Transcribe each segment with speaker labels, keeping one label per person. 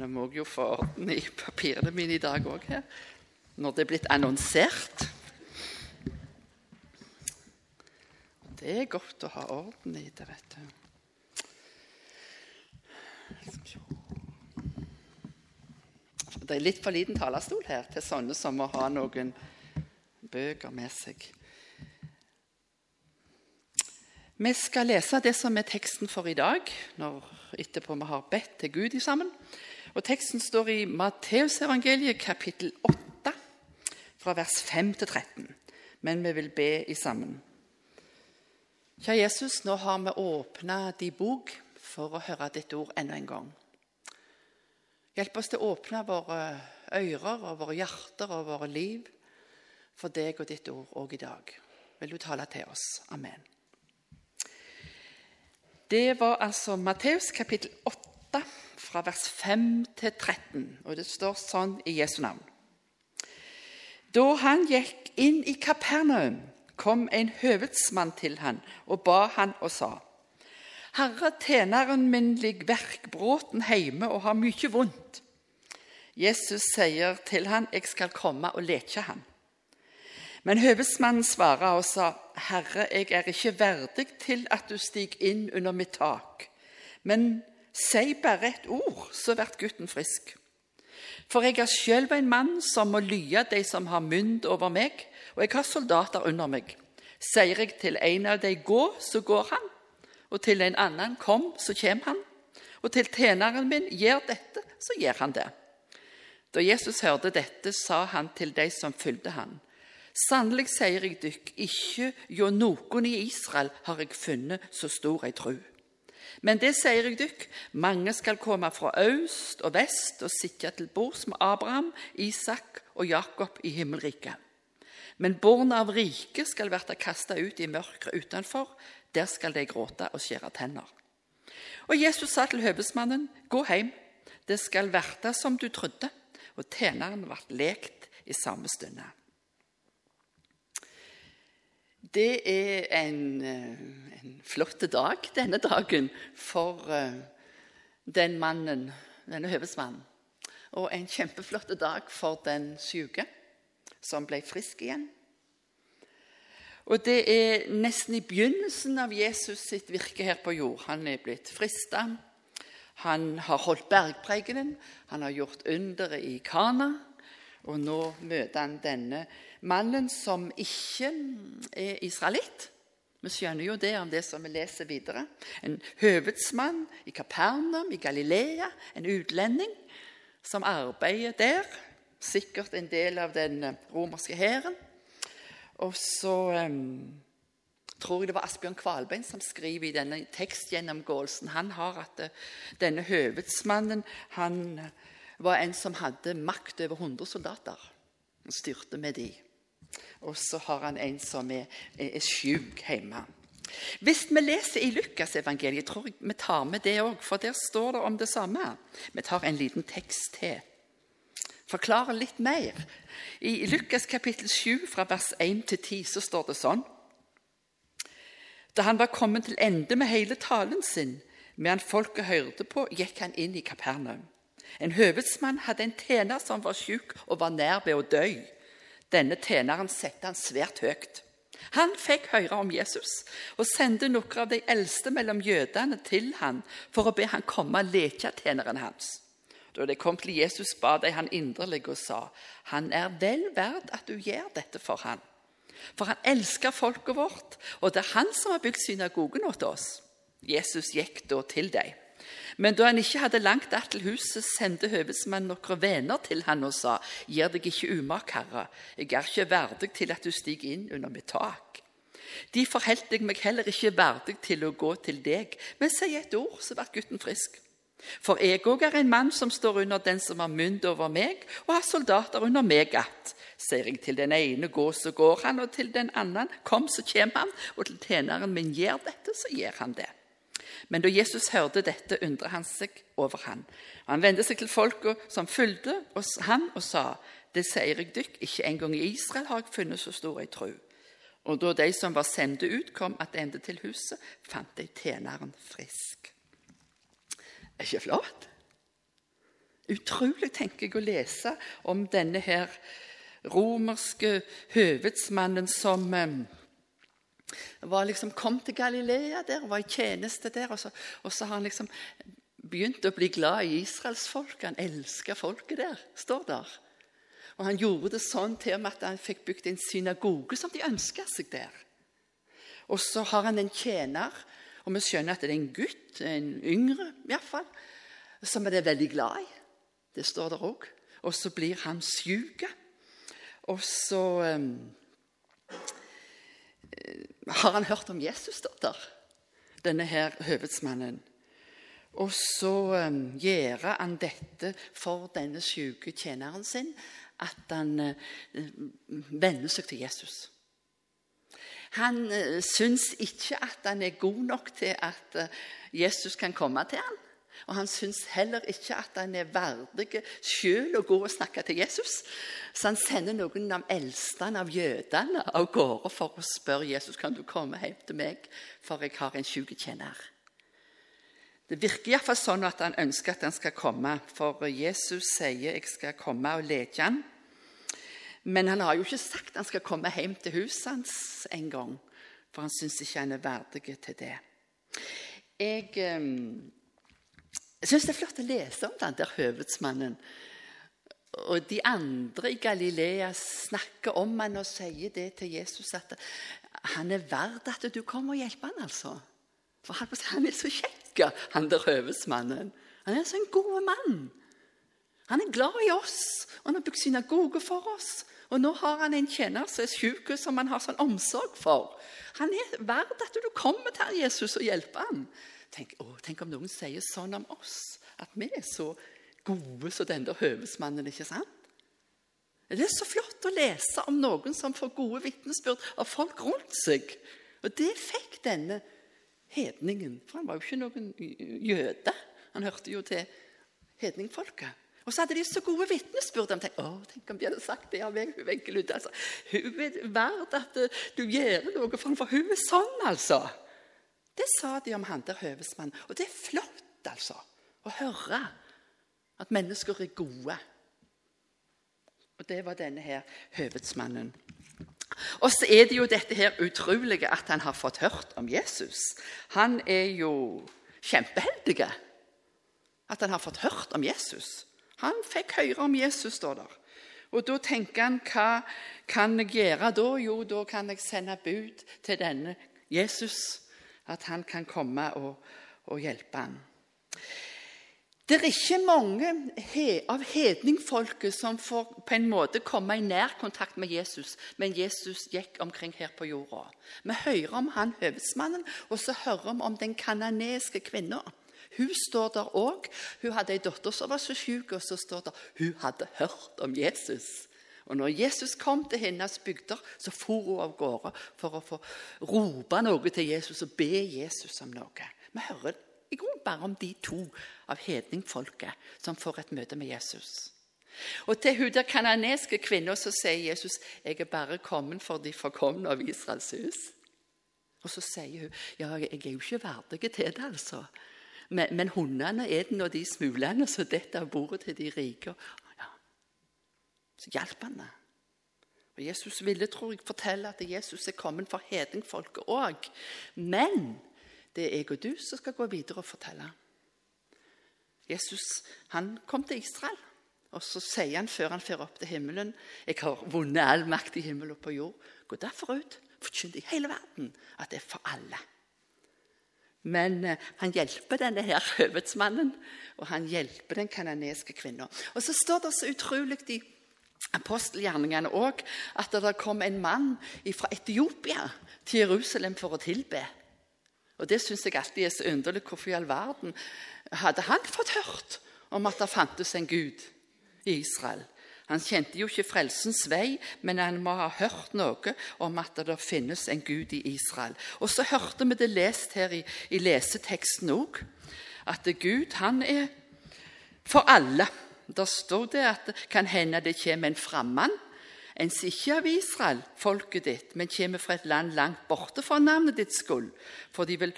Speaker 1: Nå må jo få orden i papirene mine i dag òg her, når det er blitt annonsert. Det er godt å ha orden i det, vet du. Det er litt for liten talerstol her til sånne som må ha noen bøker med seg. Vi skal lese det som er teksten for i dag, når etterpå vi har bedt til Gud sammen. Og Teksten står i Matteusevangeliet kapittel 8, fra vers 5 til 13. Men vi vil be i sammen. Kjære Jesus, nå har vi åpna din bok for å høre ditt ord enda en gang. Hjelp oss til å åpne våre ører og våre hjerter og våre liv for deg og ditt ord òg i dag. Vil du tale til oss? Amen. Det var altså Matteus kapittel 8, fra vers 5 til 13. Og det står sånn i Jesu navn. Da han gikk inn i Kapernaum, kom en høvedsmann til han og ba han og sa:" Herre, tjeneren min ligger verkbråten hjemme og har mye vondt. Jesus sier til han, jeg skal komme og leke han. Men høvedsmannen svarer og sa, Herre, jeg er ikke verdig til at du stiger inn under mitt tak. Men si bare et ord, så blir gutten frisk. For jeg er sjøl en mann som må lye de som har mynd over meg, og jeg har soldater under meg. Sier jeg til en av de gå, så går han, og til en annen kom, så kommer han, og til tjeneren min gjør dette, så gjør han det. Da Jesus hørte dette, sa han til de som fulgte han, Sannelig sier jeg dykk, ikke hjå noen i Israel har jeg funnet så stor ei tru. Men det sier jeg dykk, mange skal komme fra øst og vest og sitte til bords med Abraham, Isak og Jakob i himmelriket. Men barna av rike skal bli kasta ut i mørket utenfor, der skal de gråte og skjære tenner. Og Jesus sa til høvesmannen, gå hjem, det skal verte som du trodde. Og tjeneren ble lekt i samme stund. Det er en, eh, en flott dag denne dagen for eh, den mannen, denne høvesmannen. Og en kjempeflott dag for den syke som ble frisk igjen. Og det er nesten i begynnelsen av Jesus sitt virke her på jord. Han er blitt frista. Han har holdt bergprekenen. Han har gjort underet i Kana. Og nå møter han denne mannen som ikke er israelitt. Vi skjønner jo det om det som vi leser videre. En høvedsmann i Kapernaum i Galilea, en utlending som arbeider der. Sikkert en del av den romerske hæren. Og så um, tror jeg det var Asbjørn Kvalbein som skriver i denne tekstgjennomgåelsen Han har at uh, denne høvedsmannen han var en som hadde makt over 100 soldater. Han styrte med de. Og så har han en som er, er sjuk hjemme. Hvis vi leser i Lukasevangeliet, tror jeg vi tar med det òg, for der står det om det samme. Vi tar en liten tekst til. Forklarer litt mer. I Lukas kapittel 7, fra vers 1 til 10, så står det sånn Da han var kommet til ende med hele talen sin, medan folket hørte på, gikk han inn i Kapernaum. En høvedsmann hadde en tjener som var syk og var nær ved å dø. Denne tjeneren sette han svært høyt. Han fikk høre om Jesus og sendte noen av de eldste mellom jødene til han for å be han komme og leke tjeneren hans. Da de kom til Jesus, ba de han inderlig og sa, 'Han er vel verd at du gjør dette for han.' For han elsker folket vårt, og det er han som har bygd synagogen åt oss. Jesus gikk da til dem. Men da han ikke hadde langt att til huset, sendte høvedsmannen noen venner til han og sa, Gjør deg ikke umak, herre, jeg er ikke verdig til at du stiger inn under mitt tak. Derfor holdt jeg meg heller ikke verdig til å gå til deg, men si et ord, så blir gutten frisk. For jeg òg er en mann som står under den som har mynd over meg, og har soldater under meg att. Sier jeg til den ene gå, så går han, og til den andre kom, så kommer han, og til tjeneren min gjør dette, så gjør han det. Men da Jesus hørte dette, undret han seg over han. Han vendte seg til folka som fulgte han, og sa, det sier jeg dykk, ikke engang i Israel har jeg funnet så stor ei tru. Og da de som var sendt ut, kom tilbake til huset, fant de tjeneren frisk. Er ikke flott? utrolig, tenker jeg, å lese om denne her romerske høvedsmannen som eh, var liksom, kom til Galilea der, var i tjeneste der. Og så, og så har han liksom begynt å bli glad i israelsfolket. Han elska folket der, står der. Og han gjorde det sånn til og med at han fikk bygd en synagoge som de ønska seg der. Og så har han en tjener, og vi skjønner at det er en gutt, en yngre iallfall, som er det veldig glad i. Det står der òg. Og så blir han syk. Og så um, har han hørt om Jesus, datter? denne her høvedsmannen. Og så um, gjør han dette for denne syke tjeneren sin, at han uh, venner seg til Jesus. Han uh, syns ikke at han er god nok til at uh, Jesus kan komme til ham. Og han syns heller ikke at han er verdig sjøl å gå og snakke til Jesus. Så han sender noen av eldstene av jødene av gårde for å spørre Jesus kan du komme hjem til meg, for jeg har en sjuk tjener. Det virker iallfall sånn at han ønsker at han skal komme, for Jesus sier jeg skal komme og lede han. Men han har jo ikke sagt han skal komme hjem til huset hans en gang, for han syns ikke han er verdig til det. Jeg... Jeg syns det er flott å lese om den der høvedsmannen. Og de andre i Galilea snakker om han og sier det til Jesus at han er verd at du kommer og hjelper han altså. For han, er så kjekk, han der høvedsmannen. Han er så en god mann. Han er glad i oss, og han har bygd synagoge for oss. Og nå har han en tjener som er syk, som han har sånn omsorg for. Han er verd at du kommer til Jesus og hjelper han. Tenk, å, tenk, om noen sier sånn om oss, at vi er så gode som den der høvesmannen. ikke sant? Det er så flott å lese om noen som får gode vitnesbyrd av folk rundt seg. Og det fikk denne hedningen. For han var jo ikke noen jøde. Han hørte jo til hedningfolket. Og så hadde de så gode vitnesbyrd. De å, tenk om de hadde sagt det av meg. Hun er altså. Er verd at du gjør noe for henne, for hun er sånn, altså. Det sa de om han der høvesmannen. Og det er flott, altså, å høre at mennesker er gode. Og det var denne her høvedsmannen. Og så er det jo dette her utrolige at han har fått hørt om Jesus. Han er jo kjempeheldig at han har fått hørt om Jesus. Han fikk høre om Jesus, står der. Og da tenker han hva kan jeg gjøre da? Jo, da kan jeg sende bud til denne Jesus at han kan komme og, og hjelpe ham. Det er ikke mange av hedningfolket som får på en måte komme i nær kontakt med Jesus, men Jesus gikk omkring her på jorda. Vi hører om han høvedsmannen, og så hører vi om den kananeske kvinna. Hun står der òg. Hun hadde ei datter som var så syk, og så står der hun hadde hørt om Jesus. Og når Jesus kom til hennes bygder, så for hun av gårde for å få rope noe til Jesus og be Jesus om noe. Vi hører i grunnen bare om de to av hedningfolket som får et møte med Jesus. Og til hun der kananeske kvinna så sier Jesus jeg er bare kommet for de forkomne av Israels hus. Og så sier hun ja, jeg er jo ikke verdig til det, altså. Men, men hundene er den, og de smulene som detter av bordet til de rike. Så hjalp han det. Og Jesus ville tror jeg, fortelle at Jesus er kommet for hedningfolket òg. Men det er jeg og du som skal gå videre og fortelle. Jesus han kom til Israel, og så sier han før han fer opp til himmelen Jeg har vunnet all makt i himmel og på jord. Gå derfor ut, forkynn i hele verden at det er for alle. Men eh, han hjelper denne her høvedsmannen, og han hjelper den kanadiske kvinna. Og så står det så utrolig i apostelgjerningene òg at det kom en mann fra Etiopia til Jerusalem for å tilbe. Og Det syns jeg alltid er så underlig. Hvorfor i all verden hadde han fått hørt om at det fantes en gud i Israel? Han kjente jo ikke frelsens vei, men han må ha hørt noe om at det finnes en gud i Israel. Og så hørte vi det lest her i, i leseteksten òg, at Gud han er for alle. Der står det at det kan hende det kommer en fremmed, en som ikke av Israel, folket ditt, men kommer fra et land langt borte fra navnet ditt skyld. For de vil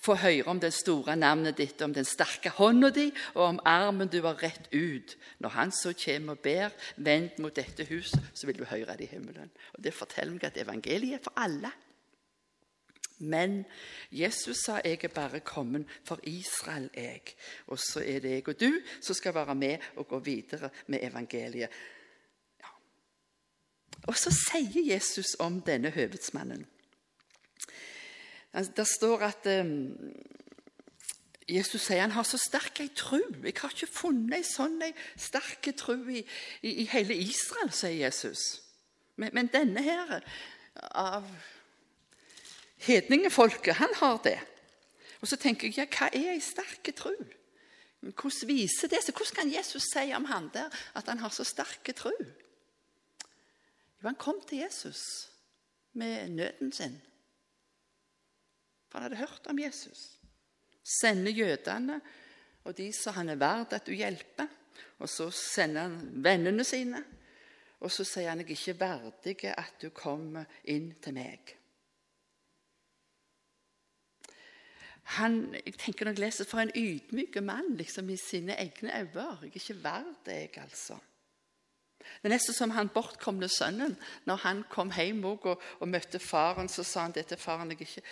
Speaker 1: få høre om det store navnet ditt, om den sterke hånda di og om armen du har rett ut. Når han så kommer og ber, vend mot dette huset, så vil du høre det i himmelen. Og Det forteller meg at evangeliet er for alle. Men Jesus sa jeg er bare kommet for Israel, jeg. Og så er det jeg og du som skal være med og gå videre med evangeliet. Ja. Og så sier Jesus om denne høvedsmannen det står at um, Jesus sier han har så sterk ei tru. Jeg har ikke funnet ei sånn ei sterk tru i, i, i, hele Israel, sier Jesus. Men, men denne her av hedningefolket, han har det. Og så tenker jeg, ja, hva er ei sterk tru? Hvordan viser det seg? Hvordan kan Jesus si om han der at han har så sterk tru? Jo, han kom til Jesus med nøden sin. For han hadde hørt om Jesus. Sender jødene og de som han er verd at du hjelper. Og så sender han vennene sine. Og så sier han jeg er ikke verdig at du kommer inn til meg. Han, jeg tenker når jeg leser, For en ydmyk mann liksom, i sine egne øyne. Jeg er ikke verd jeg, altså. Det er nesten som han bortkomne sønnen. Når han kom hjem og, og, møtte faren, så sa han det til faren. jeg er ikke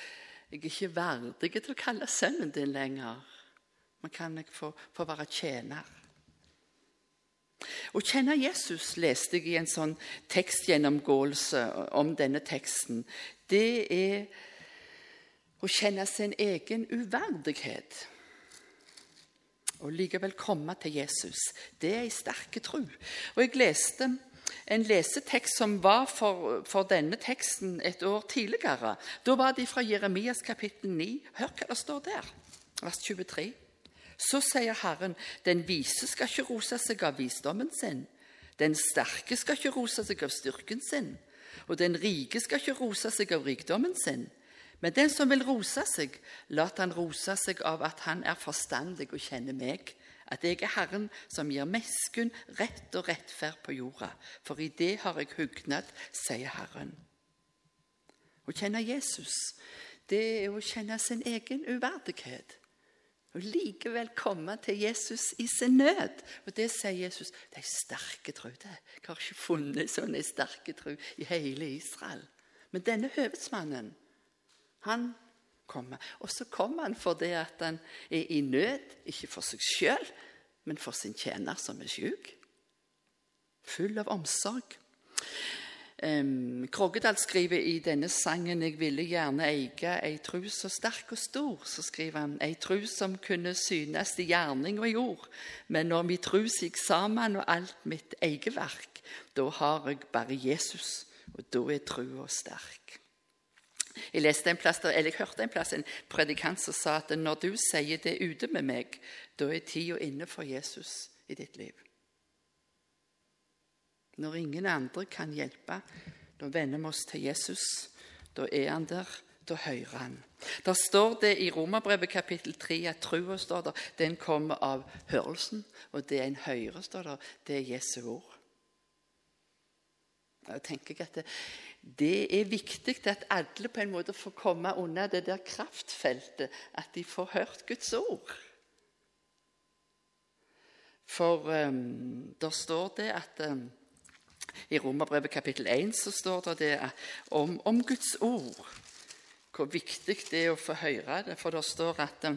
Speaker 1: jeg er ikke verdig til å kalle sønnen din lenger. Men kan jeg få, få være tjener? Å kjenne Jesus leste jeg i en sånn tekstgjennomgåelse om denne teksten. Det er å kjenne sin egen uverdighet. Og likevel komme til Jesus. Det er ei sterk tro. Og jeg leste en lesetekst som var for, for, denne teksten et år tidligere. Da var de fra Jeremias kapittel 9. Hør hva det står der, vers 23. Så sier Herren, den vise skal ikke rose seg av visdommen sin. Den sterke skal ikke rose seg av styrken sin. Og den rike skal ikke rose seg av rikdommen sin. Men den som vil rose seg, lat han rose seg av at han er forstandig og kjenner meg at jeg er Herren som gir mesken rett og rettferd på jorda. For i det har jeg hugnad, sier Herren. Å kjenne Jesus, det er å kjenne sin egen uverdighet. Og likevel komme til Jesus i sin nød. Og det sier Jesus. Det er en sterke tro. det. Jeg har ikke funnet sånn en sterke tro i hele Israel. Men denne høvedsmannen, han kommer. Og så kommer han fordi at han er i nød, ikke for seg sjøl, men for sin tjener som er syk. Full av omsorg. Um, Krogedal skriver i denne sangen 'Jeg ville gjerne eie ei tru så sterk og stor'. Så skriver han 'ei tru som kunne synes i gjerning og i ord'. Men når mi tru sig sammen og alt mitt egeverk, da har jeg bare Jesus, og da er trua sterk. Jeg, leste en plass, eller jeg hørte en plass en predikant som sa at når du sier det ute med meg, da er tida inne for Jesus i ditt liv. Når ingen andre kan hjelpe, da vender vi oss til Jesus. Da er han der, da hører han. Der står det i Romerbrevet kapittel 3 at trua står der, den kommer av hørelsen. Og det en hører, står der, det er Jesu ord. Jeg tenker at det, det er viktig at alle på en måte får komme unna det der kraftfeltet, at de får hørt Guds ord. For um, der står det at um, I Romerbrevet kapittel 1 så står det, det om, om, Guds ord. Hvor viktig det er å få høre det. For det står at um,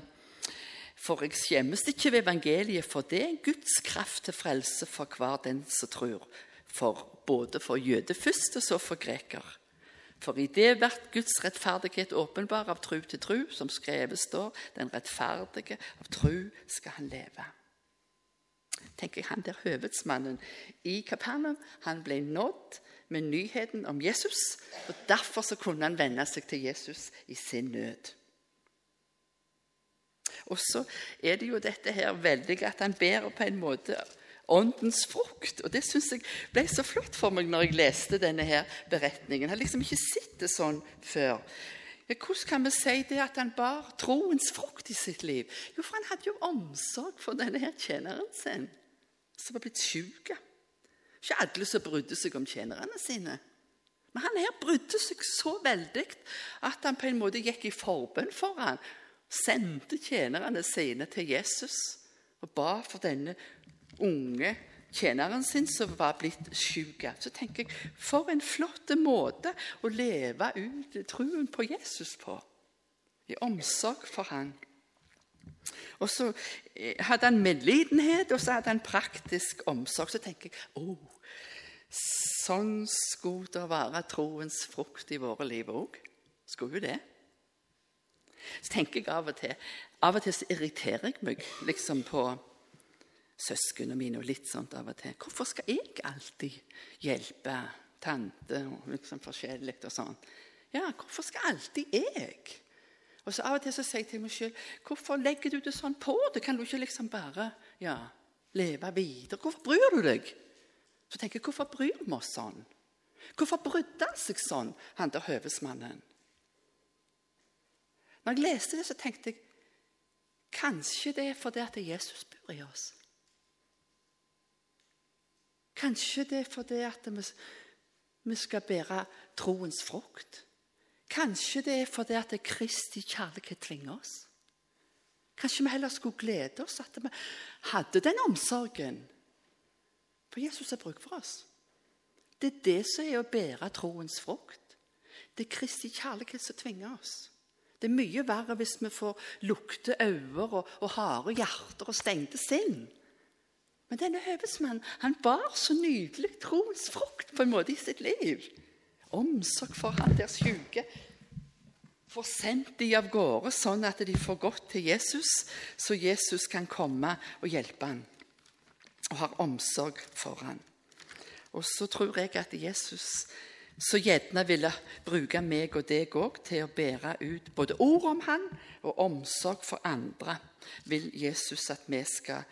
Speaker 1: For jeg skjemmes ikke ved evangeliet, for det er Guds kraft til frelse for hver den som tror for både for jøde først, og så for greker. For i det blir Guds rettferdighet åpenbar av tru til tru, som skrevet står, den rettferdige av tru skal han leve. Tenker jeg, Han der høvedsmannen i Kapernaum han ble nådd med nyheten om Jesus. og Derfor så kunne han vende seg til Jesus i sin nød. Og så er det jo dette her veldig at han ber på en måte åndens frukt. Og Det syns jeg ble så flott for meg når jeg leste denne her beretningen. Jeg har liksom ikke sett det sånn før. Hvordan kan vi si det at han bar troens frukt i sitt liv? Jo, for han hadde jo omsorg for denne her tjeneren sin, som var blitt syk. Ikke alle som brydde seg om tjenerne sine. Men han her brydde seg så veldig at han på en måte gikk i forbønn for ham sendte tjenerne sine til Jesus og ba for denne unge tjeneren sin som var blitt syk. Så tenker jeg, For en flott måte å leve ut troen på Jesus på. I omsorg for han. Og så eh, hadde han medlidenhet, og så hadde han praktisk omsorg. Så tenker jeg oh, sånn skulle det være troens frukt i våre liv òg. Skulle jo det. Så tenker jeg av og til Av og til så irriterer jeg meg liksom på søsknene mine og litt sånt av og til. Hvorfor skal jeg alltid hjelpe tante og liksom forskjellig og sånn? Ja, hvorfor skal alltid jeg? Og så Av og til så sier jeg til meg sjøl hvorfor legger du det sånn på det? Kan du ikke liksom bare ja, leve videre? Hvorfor bryr du deg? Så tenker jeg, hvorfor bryr vi oss sånn? Hvorfor brydde han seg sånn, han der høvesmannen? Når jeg leste det, så tenkte jeg kanskje det er fordi at Jesus bor i oss. Kanskje det er fordi at vi, skal bære troens frukt. Kanskje det er fordi at Kristi kjærlighet tvinger oss. Kanskje vi heller skulle glede oss at vi hadde den omsorgen. For Jesus har bruk for oss. Det er det som er å bære troens frukt. Det er Kristi kjærlighet som tvinger oss. Det er mye verre hvis vi får lukte øyne og, og harde hjerter og stengte sinn. Men denne høvesmannen han bar så nydelig troens frukt på en måte i sitt liv omsorg for han der syke. Får sendt de av gårde sånn at de får gått til Jesus, så Jesus kan komme og hjelpe han. Og har omsorg for han. Og så tror jeg at Jesus så gjerne ville bruke meg og deg òg til å bære ut både ord om han og omsorg for andre, vil Jesus at vi skal,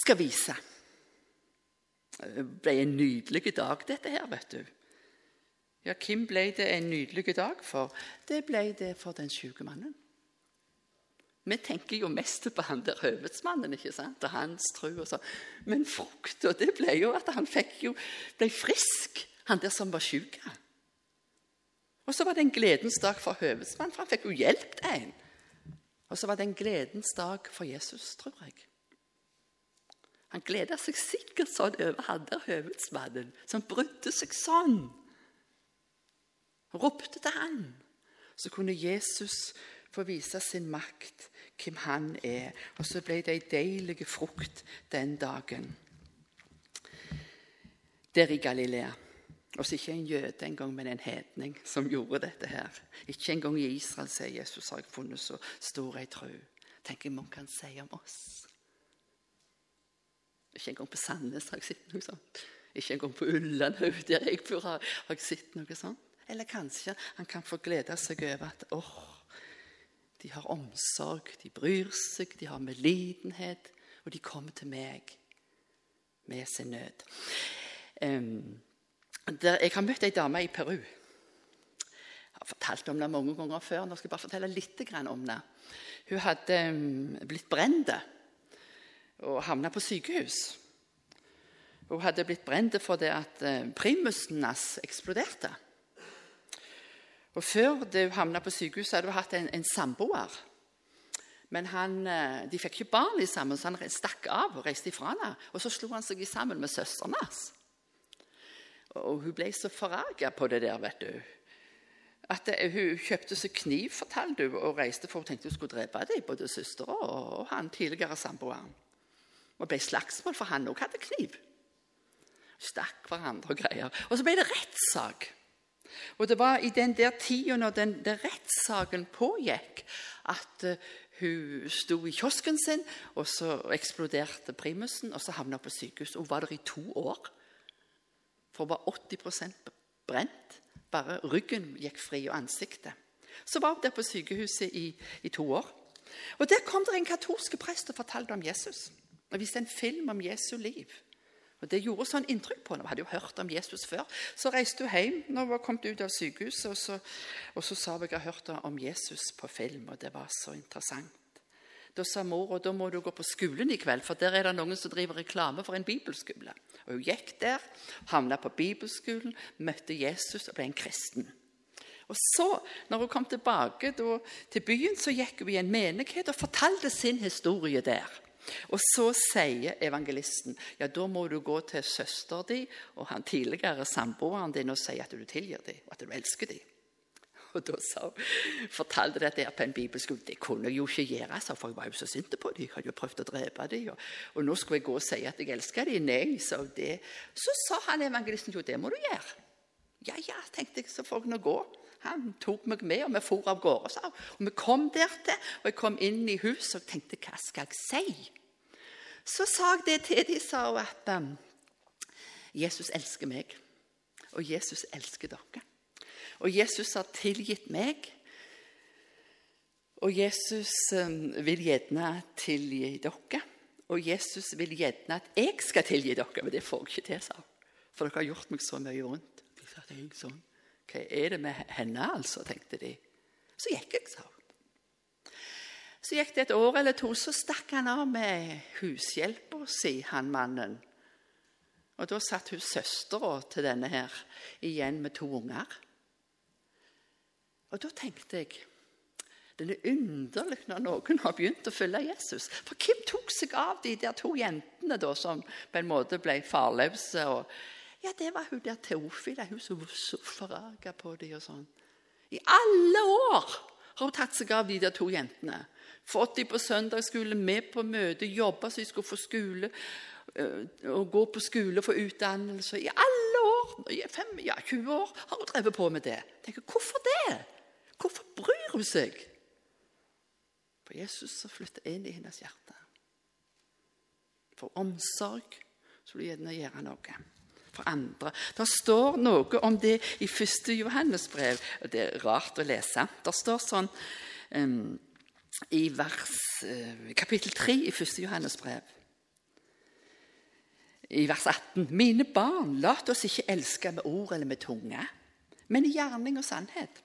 Speaker 1: skal vise. Det ble en nydelig dag, dette her, vet du. Ja, hvem ble det en nydelig dag for? Det ble det for den syke mannen. Vi tenker jo mest på han der høvedsmannen ikke sant? og hans tro. og sånn. Men frukta det ble jo at han jo, ble frisk, han der som var sjuk. Og så var det en gledens dag for høvedsmannen, for han fikk jo hjelp en. Og så var det en gledens dag for Jesus, tror jeg. Han gleda seg sikkert sånn over han der høvedsmannen, som brydde seg sånn ropte til han, så kunne Jesus få vise sin makt, hvem han er. Og så ble det ei deilig frukt den dagen der i Galilea. Og så ikke en jøde engang, men en hedning som gjorde dette her. Ikke engang i Israel, sier Jesus, har jeg funnet så stor ei tru. Tenk hva man kan si om oss. Ikke engang på Sandnes har jeg sett noe sånt. Ikke engang på Ullandhaug, der jeg bor, har jeg sett noe sånt. Eller kanskje han kan få glede seg over at åh, de har omsorg, de bryr seg, de har medlidenhet, og de kommer til meg med sin nød. Um, der, jeg har møtt ei dame i Peru. Jeg har fortalt om det mange ganger før. Nå skal jeg bare fortelle litt om det. Hun hadde um, blitt brent og havna på sykehus. Hun hadde blitt brent fordi at uh, primusen hans eksploderte. Og Før hun havna på sykehuset, hadde hun hatt en, en samboer. Men han, eh, de fikk ikke barn sammen, så han stakk av og reiste ifra henne. Og så slo han seg sammen med søsteren hans. Og hun ble så forarga på det der, vet du. At eh, Hun kjøpte seg kniv, fortalte hun, og reiste for hun tenkte hun skulle drepe dem, både søstera og han tidligere samboeren. Og ble slagsmål, for han òg hadde kniv. Stakk hverandre og greier. Og så ble det rettssak. Og Det var i den der tida når den den rettssaken pågikk, at uh, hun sto i kiosken sin, og så eksploderte primusen, og så havna hun på sykehus. Hun var der i to år. For hun var 80% brent. Bare ryggen gikk fri, og ansiktet. Så var hun der på sykehuset i, i to år. Og Der kom det en katolsk prest og fortalte om Jesus. Og viste en film om Jesu liv. Og Det gjorde sånn inntrykk på henne. Hun hadde jo hørt om Jesus før. Så reiste hun hjem når hun var kommet ut av sykehuset, og så, og så sa hun jeg har hørt om Jesus på film, og det var så interessant. Da sa mor og da må du gå på skolen i kveld, for der er det noen som driver reklame for en bibelskole. Og Hun gikk der, havna på bibelskolen, møtte Jesus og ble en kristen. Og så, når hun kom tilbake da, til byen, så gikk hun i en menighet og fortalte sin historie der. Og så sier evangelisten ja, da må du gå til søster di og han tidligere samboeren din og si at du tilgir dem, og at du elsker dem. Og da sa, fortalte de dette på en bibelskole. Det kunne jeg jo ikke gjøre, for jeg var jo så sint på dem. Jeg hadde jo prøvd å drepe dem. Og, og, nå skulle jeg gå og si at jeg elsker dem. Nei, sa det. Så sa han evangelisten jo, det må du gjøre. Ja, ja, tenkte jeg, så får jeg nå gå. Han tok meg med, og vi for av gårde. sa Og vi kom dertil, og jeg kom inn i huset og tenkte hva skal jeg si? Så sa jeg det til de sa at um, Jesus elsker meg, og Jesus elsker dere. Og Jesus har tilgitt meg. Og Jesus um, vil gjerne tilgi dere. Og Jesus vil gjerne at jeg skal tilgi dere, men det får jeg ikke til, sa For dere har gjort meg så mye vondt. De sa, det er sånn. Hva er det med henne, altså? tenkte de. Så gikk jeg, sa Så gikk det et år eller to, så stakk han av med hushjelpa si, han mannen. Og da satt hun søstera til denne her igjen med to unger. Og da tenkte jeg det er underlig når noen har begynt å følge Jesus. For hvem tok seg av de der to jentene da, som på en måte ble farløse? Og, ja, det var hun der Teofila, hun som var så forarga på dem og sånn. I alle år har hun tatt seg av de der to jentene. Fått dem på søndagsskole, med på møte, jobba så de skulle få skole. Øh, og gå på skole få utdannelse. I alle år, fem, ja, 20 år, har hun drevet på med det. Tenker, Hvorfor det? Hvorfor bryr hun seg? For Jesus har flyttet inn i hennes hjerte. For omsorg så du gjerne gjøre noe for andre. Det står noe om det i 1. Johannes brev. og Det er rart å lese. Det står sånn um, i vers, uh, kapittel 3 i 1. Johannes brev. I vers 18.: Mine barn, lat oss ikke elske med ord eller med tunge, men i gjerning og sannhet.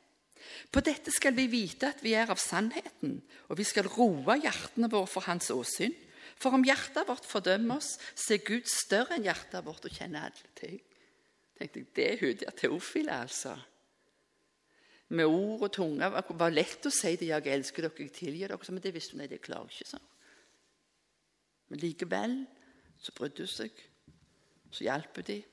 Speaker 1: På dette skal vi vite at vi er av sannheten, og vi skal roe hjertene våre for Hans åsyn. For om hjertet vårt fordømmer oss, så er Gud større enn hjertet vårt og kjenner alle ting. Tenkte jeg, Det er hun der Teofile, altså. Med ord og tunge. Det var lett å si det, 'jeg elsker dere, jeg tilgir dere', men det visste hun nei, det klarer ikke. sånn. Men likevel så brydde hun seg. Så hjalp hun dem.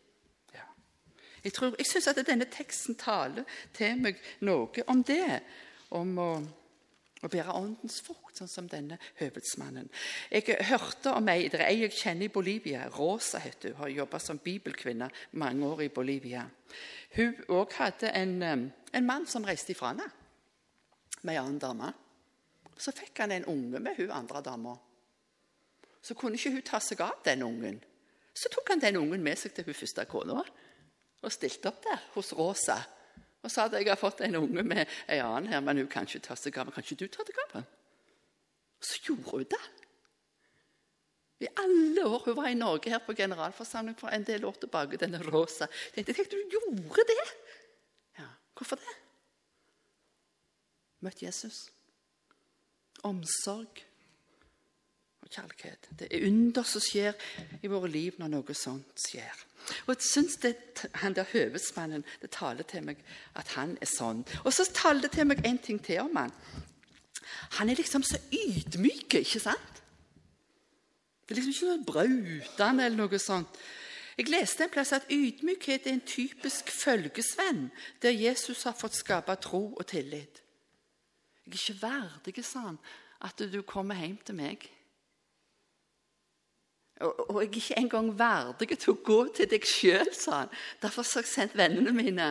Speaker 1: Jeg, tror, jeg syns at denne teksten taler til meg noe om det. Om å, å bære åndens frukt, sånn som denne høvedsmannen. Jeg hørte om ei, det ei jeg kjenner i Bolivia. Rosa heter hun. Har jobba som bibelkvinne mange år i Bolivia. Hun òg hadde en, en, mann som reiste ifra henne med ei annen dame. Så fikk han en unge med hun andre dama. Så kunne ikke hun ta seg av den ungen. Så tok han den ungen med seg til hun første kona og stilte opp der hos Rosa og sa at jeg har fått en unge med en annen her, men hun kan ikke ta seg av Kan ikke du ta deg av ham? Så gjorde hun det. I alle år hun var i Norge her på generalforsamling for en del år tilbake, denne Rosa. Jeg tenkte jeg, du gjorde det! Ja, Hvorfor det? Møtt Jesus. Omsorg og kjærlighet. Det er under som skjer i våre liv når noe sånt skjer. Og jeg syns det, han der høvedsmannen det taler til meg at han er sånn. Og så taler det til meg en ting til om han. Han er liksom så ydmyk, ikke sant? Det er liksom ikke noe brautende eller noe sånt. Jeg leste en plass at ydmykhet er en typisk følgesvenn der Jesus har fått skape tro og tillit. Jeg er ikke verdig, sa han, at du kommer hjem til meg. Og, jeg er ikke engang verdig til å gå til deg sjøl, sa han. Derfor har jeg sendt vennene mine.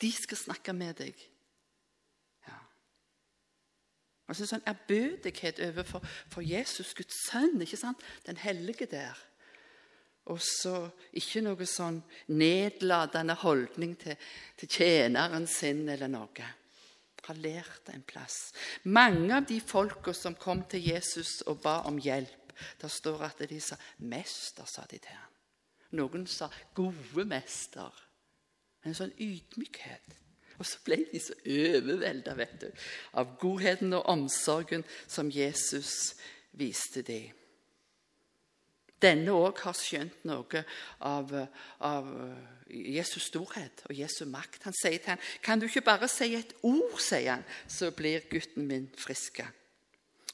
Speaker 1: De skal snakke med deg. Ja. Og så sånn ærbødighet overfor for Jesus, Guds sønn, ikke sant? den hellige der. Og så ikke noe sånn nedlatende holdning til, til tjeneren sin eller noe. Har lært en plass. Mange av de folka som kom til Jesus og ba om hjelp, det står at de sa 'Mester', sa de til ham. Noen sa 'gode mester'. En sånn ydmykhet. Og så ble de så overvelda av godheten og omsorgen som Jesus viste dem. denne òg har skjønt noe av, av, Jesus storhet og Jesu makt. Han sier til ham, 'Kan du ikke bare si et ord', sier han, 'så blir gutten min frisk'.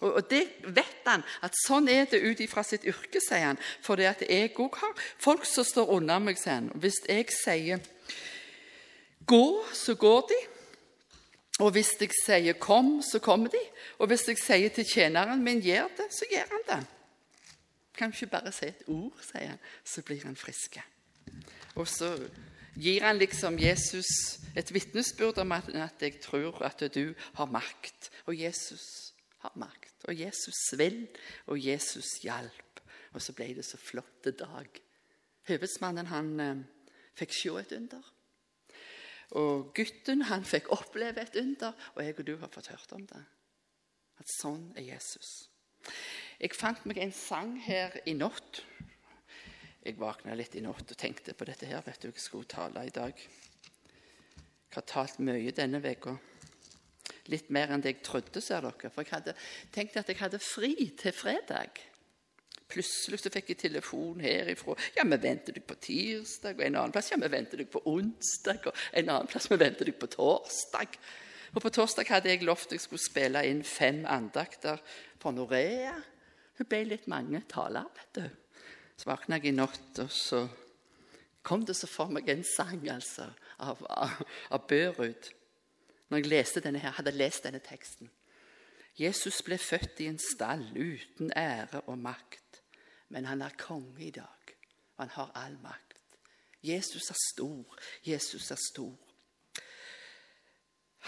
Speaker 1: Og, det vet han, at sånn er det ut ifra sitt yrke, sier han. For det at jeg òg har folk som står under meg, sier han. Hvis jeg sier 'gå', så går de. Og hvis jeg sier 'kom', så kommer de. Og hvis jeg sier til tjeneren min 'gjør det', så gjør han det. Kan ikke bare si et ord, sier han, så blir han frisk. Og så gir han liksom Jesus et vitnesbyrd om at, at jeg tror at du har makt. Og Jesus har makt. Og Jesus vil, og Jesus hjalp. Og så ble det så flott dag. Høvedsmannen han eh, fikk se et under. Og gutten han fikk oppleve et under, og jeg og du har fått hørt om det. At sånn er Jesus. Jeg fant meg en sang her i natt. Jeg våkna litt i natt og tenkte på dette her. vet du, Jeg skulle tale i dag. Jeg har talt mye denne uka. Litt mer enn det jeg trodde, ser dere. For jeg hadde tenkt at jeg hadde fri til fredag. Plutselig så fikk jeg telefon herifra. Ja, vi venter deg på tirsdag. Og en annen plass ja, vi venter deg på onsdag. Og en annen plass vi venter deg på torsdag. Og på torsdag hadde jeg lovt jeg skulle spille inn fem andakter for Norea. Hun ble litt mange taler, vet du. Så våkna jeg i natt, og så kom det så for meg en sang altså, av, av, av Børud. Når jeg leste denne her, hadde lest denne teksten. Jesus ble født i en stall uten ære og makt, men han er konge i dag, og han har all makt. Jesus er stor, Jesus er stor.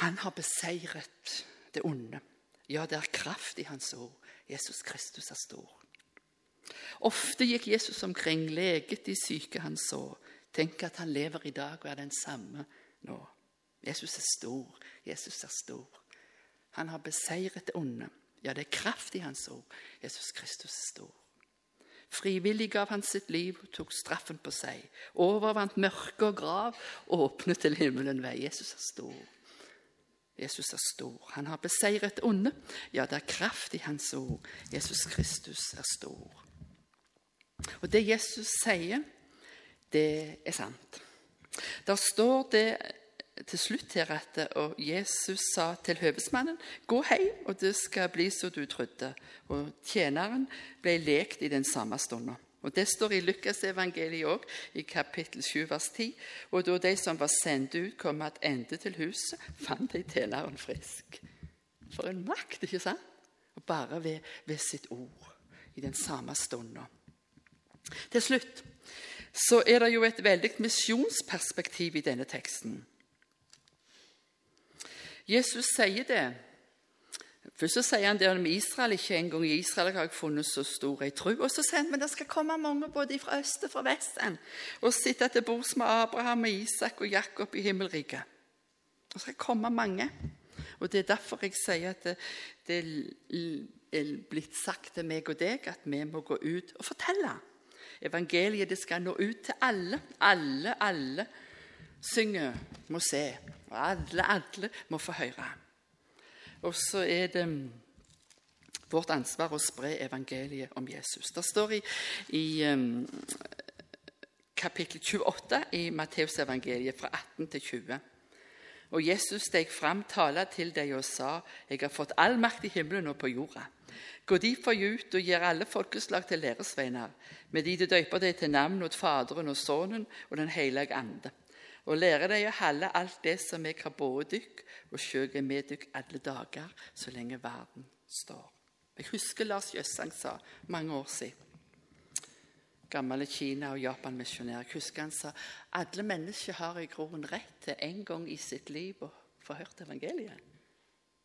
Speaker 1: Han har beseiret det onde. Ja, det er kraft i hans ord. Jesus Kristus er stor. Ofte gikk Jesus omkring, leget de syke han så. Tenk at han lever i dag og er den samme nå. Jesus er stor. Jesus er stor. Han har beseiret det onde. Ja, det er kraft i hans ord. Jesus Kristus er stor. Frivillig gav han sitt liv og tok straffen på seg. Overvant mørke og grav, og åpnet til himmelen vei. Jesus er stor. Jesus er stor. Han har beseiret det onde. Ja, det er kraft i hans ord. Jesus Kristus er stor. Og det Jesus sier, det er sant. Der står det til slutt her at og Jesus sa til høvesmannen, 'Gå hjem, og det skal bli som du trodde.' Og tjeneren ble lekt i den samme stunden. Og Det står i Lukasevangeliet òg, i kapittel 7, vers 10. Og da de som var sendt ut, kom tilbake til huset, fant de tjeneren frisk. For en makt, ikke sant? Og bare ved, ved sitt ord, i den samme stunden. Til slutt så er det jo et veldig misjonsperspektiv i denne teksten. Jesus sier det Først så sier han det om Israel. Ikke engang i Israel har jeg funnet så stor ei tru. Og så sier han men det skal komme mange både fra øst og fra vesten og sitte til bords med Abraham og Isak og Jakob i himmelriket. Det skal komme mange. Og Det er derfor jeg sier at det, det er blitt sagt til meg og deg at vi må gå ut og fortelle. Evangeliet det skal nå ut til alle. Alle, alle synger, må se. Og alle, alle må få høre. Og så er det vårt ansvar å spre evangeliet om Jesus. Det står i, i um, kapittel 28 i Matteusevangeliet fra 18 til 20. Og Jesus steg fram, tala til dem og sa:" Jeg har fått all makt i himmelen og på jorda. Gå derfor ut og gjør alle folkeslag til læresveiner, med de du døyper deg til navn åt Faderen og Sønnen og Den hellige ande og lære deg å holde alt det som jeg har båret dykk, og sjøl er med dykk alle dager, så lenge verden står. Jeg husker Lars Jøssang sa mange år siden Gamle Kina- og Japan-misjonær. Jeg husker han sa alle mennesker har i grunnen rett til en gang i sitt liv å få hørt evangeliet.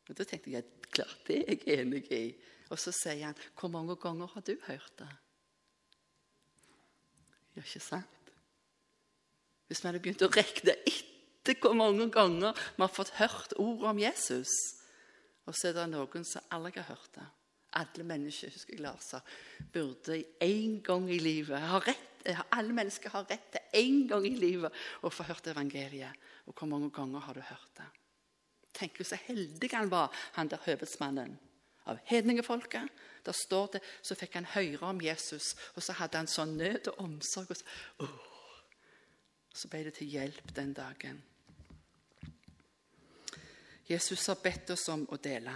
Speaker 1: Og Da tenkte jeg klart det er jeg enig i. Og så sier han hvor mange ganger har du hørt det? Ja, ikke sant? Hvis vi hadde begynt å regne etter hvor mange ganger vi har fått hørt ordet om Jesus, og så er det noen som aldri har hørt det. Alle mennesker husker jeg Lars burde en gang i livet rett, Alle mennesker har rett til en gang i livet å få hørt evangeliet. Og hvor mange ganger har du hørt det? Tenk så heldig han var, han der høvedsmannen. av hedningefolket. Der står det, Så fikk han høre om Jesus, og så hadde han sånn nød og omsorg. Og så, oh. Så ble det til hjelp den dagen. Jesus har bedt oss om å dele.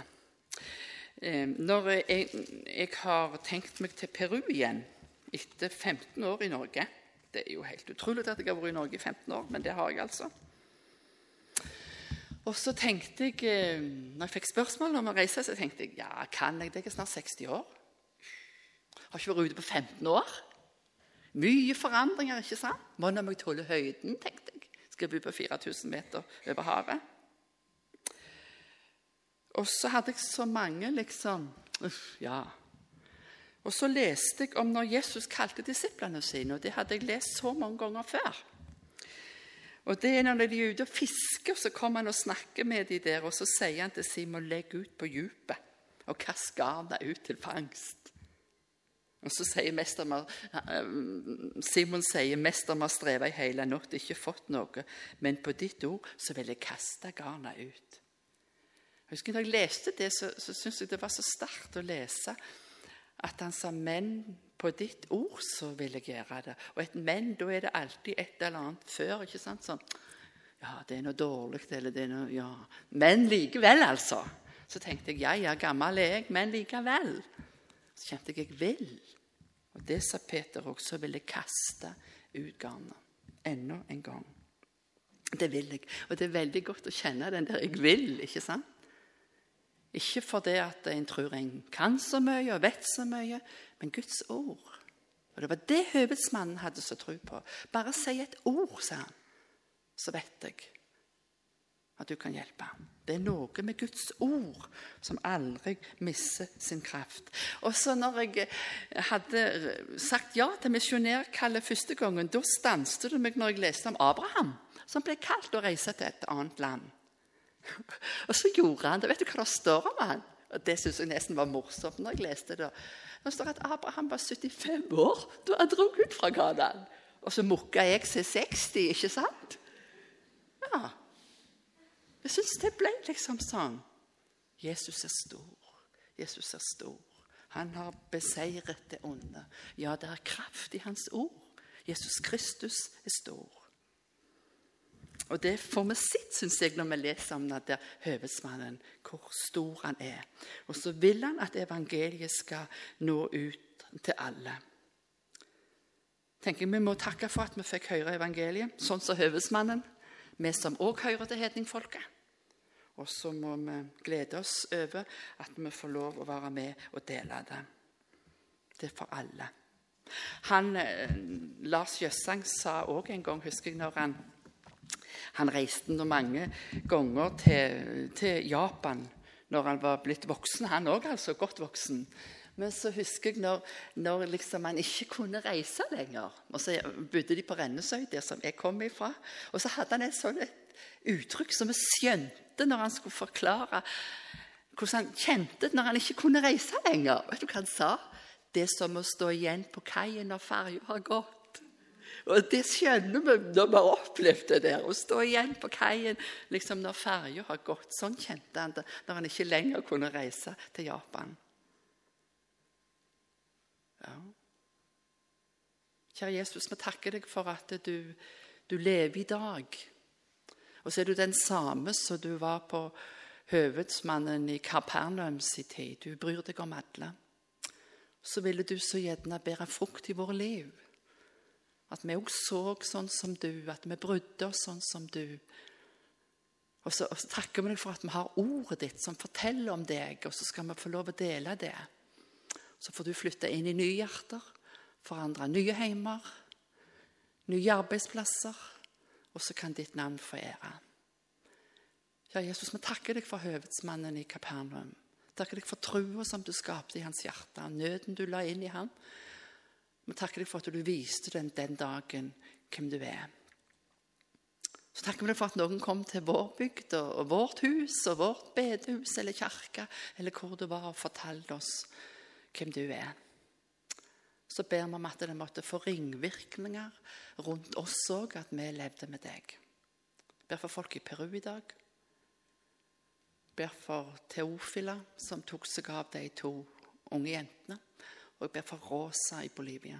Speaker 1: Når jeg, jeg har tenkt meg til Peru igjen etter 15 år i Norge Det er jo helt utrolig at jeg har vært i Norge i 15 år, men det har jeg altså. Og så tenkte jeg, når jeg fikk spørsmål om å reise, så tenkte jeg ja, kan jeg det? Jeg er snart 60 år. Har ikke vært ute på 15 år. Mye forandringer, ikke sant? Må om jeg tåle høyden, tenkte jeg. Skal bo på 4000 meter over havet? Og så hadde jeg så mange, liksom Uff, ja. Og så leste jeg om når Jesus kalte disiplene sine, og det hadde jeg lest så mange ganger før. Og det er Når de er ute og fisker, så kommer han og snakker med de der, og så sier han til Simon legg ut på dypet og kast garnet ut til fangst. Og så sier mester, Simon sier mester har streva i hele natt, ikke fått noe, men på ditt ord så vil jeg kaste garna ut. Jeg husker Da jeg leste det, så, så syntes jeg det var så sterkt å lese at han sa men på ditt ord så vil jeg gjøre det. Og et men, da er det alltid et eller annet før. ikke sant? Sånn, ja, det er noe dårlig, eller det er noe Ja. Men likevel, altså. Så tenkte jeg ja, ja, gammel er jeg, men likevel. Så kjente jeg jeg vil. Og det sa Peter også, ville kaste ut garnet. Enda en gang. Det vil jeg. Og det er veldig godt å kjenne den der 'jeg vil'. ikke sant? Ikke fordi at en tror en kan så mye og vet så mye, men Guds ord. Og Det var det høvedsmannen hadde så tro på. Bare si et ord, sa han, så vet jeg at du kan hjelpe. Det er noe med Guds ord som aldri mister sin kraft. Og så når jeg hadde sagt ja til misjonærkallet første gangen, da stanset det meg når jeg leste om Abraham, som ble kalt å reise til et annet land. Og så gjorde han det. Vet du hva det står om han? Og Det syns jeg nesten var morsomt når jeg leste det. Det står at Abraham var 75 år da han dro ut fra Kanaan. Og så mukka jeg seg 60, ikke sant? Jeg syns det ble liksom sånn. Jesus er stor. Jesus er stor. Han har beseiret det onde. Ja, det er kraft i hans ord. Jesus Kristus er stor. Og det får vi sett, syns jeg, når vi leser om den der høvedsmannen, hvor stor han er. Og så vil han at evangeliet skal nå ut til alle. tenker Vi må takke for at vi fikk høre evangeliet, sånn som høvedsmannen. Vi som òg hører til hedningfolket. Og så må vi glede oss over at vi får lov å være med og dele det. Det er for alle. Han, eh, Lars Jøssang sa òg en gang, husker jeg, når han han reiste nå mange ganger til, til, Japan når han var blitt voksen, han òg, altså godt voksen. Men så husker jeg når, når liksom han ikke kunne reise lenger. Og så bodde de på Rennesøy, der som jeg kom ifra. Og så hadde han et sånt uttrykk som vi skjønte når han skulle forklare hvordan han kjente når han ikke kunne reise lenger. Vet du hva han sa? Det er som å stå igjen på kaien når ferja har gått. Og det skjønner vi når vi har opplevd det der. Å stå igjen på kaien liksom når ferja har gått. Sånn kjente han det når han ikke lenger kunne reise til Japan. Ja. Kjære Jesus, vi takker deg for at du, du lever i dag. Og så er du den samme som du var på høvedsmannen i Kapernaum sin tid. Du bryr deg om alle. Så ville du så gjerne bære frukt i våre liv. At vi òg så sånn som du, at vi brydde oss sånn som du. Og så, og så, takker vi deg for at vi har ordet ditt som forteller om deg, og så skal vi få lov å dele det. Så får du flytte inn i nye hjerter, forandre nye heimer, nye arbeidsplasser, og så kan ditt navn få ære. Ja, Jesus, vi takker deg for høvedsmannen i Kapernaum. Takker deg for trua som du skapte i hans hjerte, nøden du la inn i ham. Vi takker deg for at du viste den, den dagen hvem du er. Så takker vi deg for at noen kom til vår bygd og, vårt hus og vårt bedehus eller kirke eller hvor du var, og fortalte oss hvem du er. Så ber vi om at det måtte få ringvirkninger rundt oss òg, at vi levde med deg. Jeg ber for folk i Peru i dag. ber for Teofila, som tok seg av de to unge jentene. Og jeg ber for Rosa i Bolivia.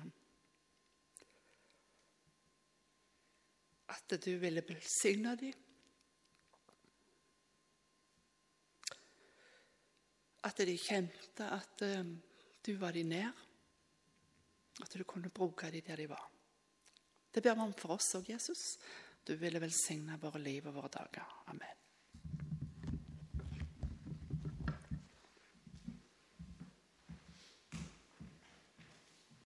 Speaker 1: At du ville velsigne dem. At de kjente at um, du var de nær. At du kunne bruke dem der de var. Det ber vi om for oss òg, Jesus. Du ville velsigne våre liv og våre dager. Amen.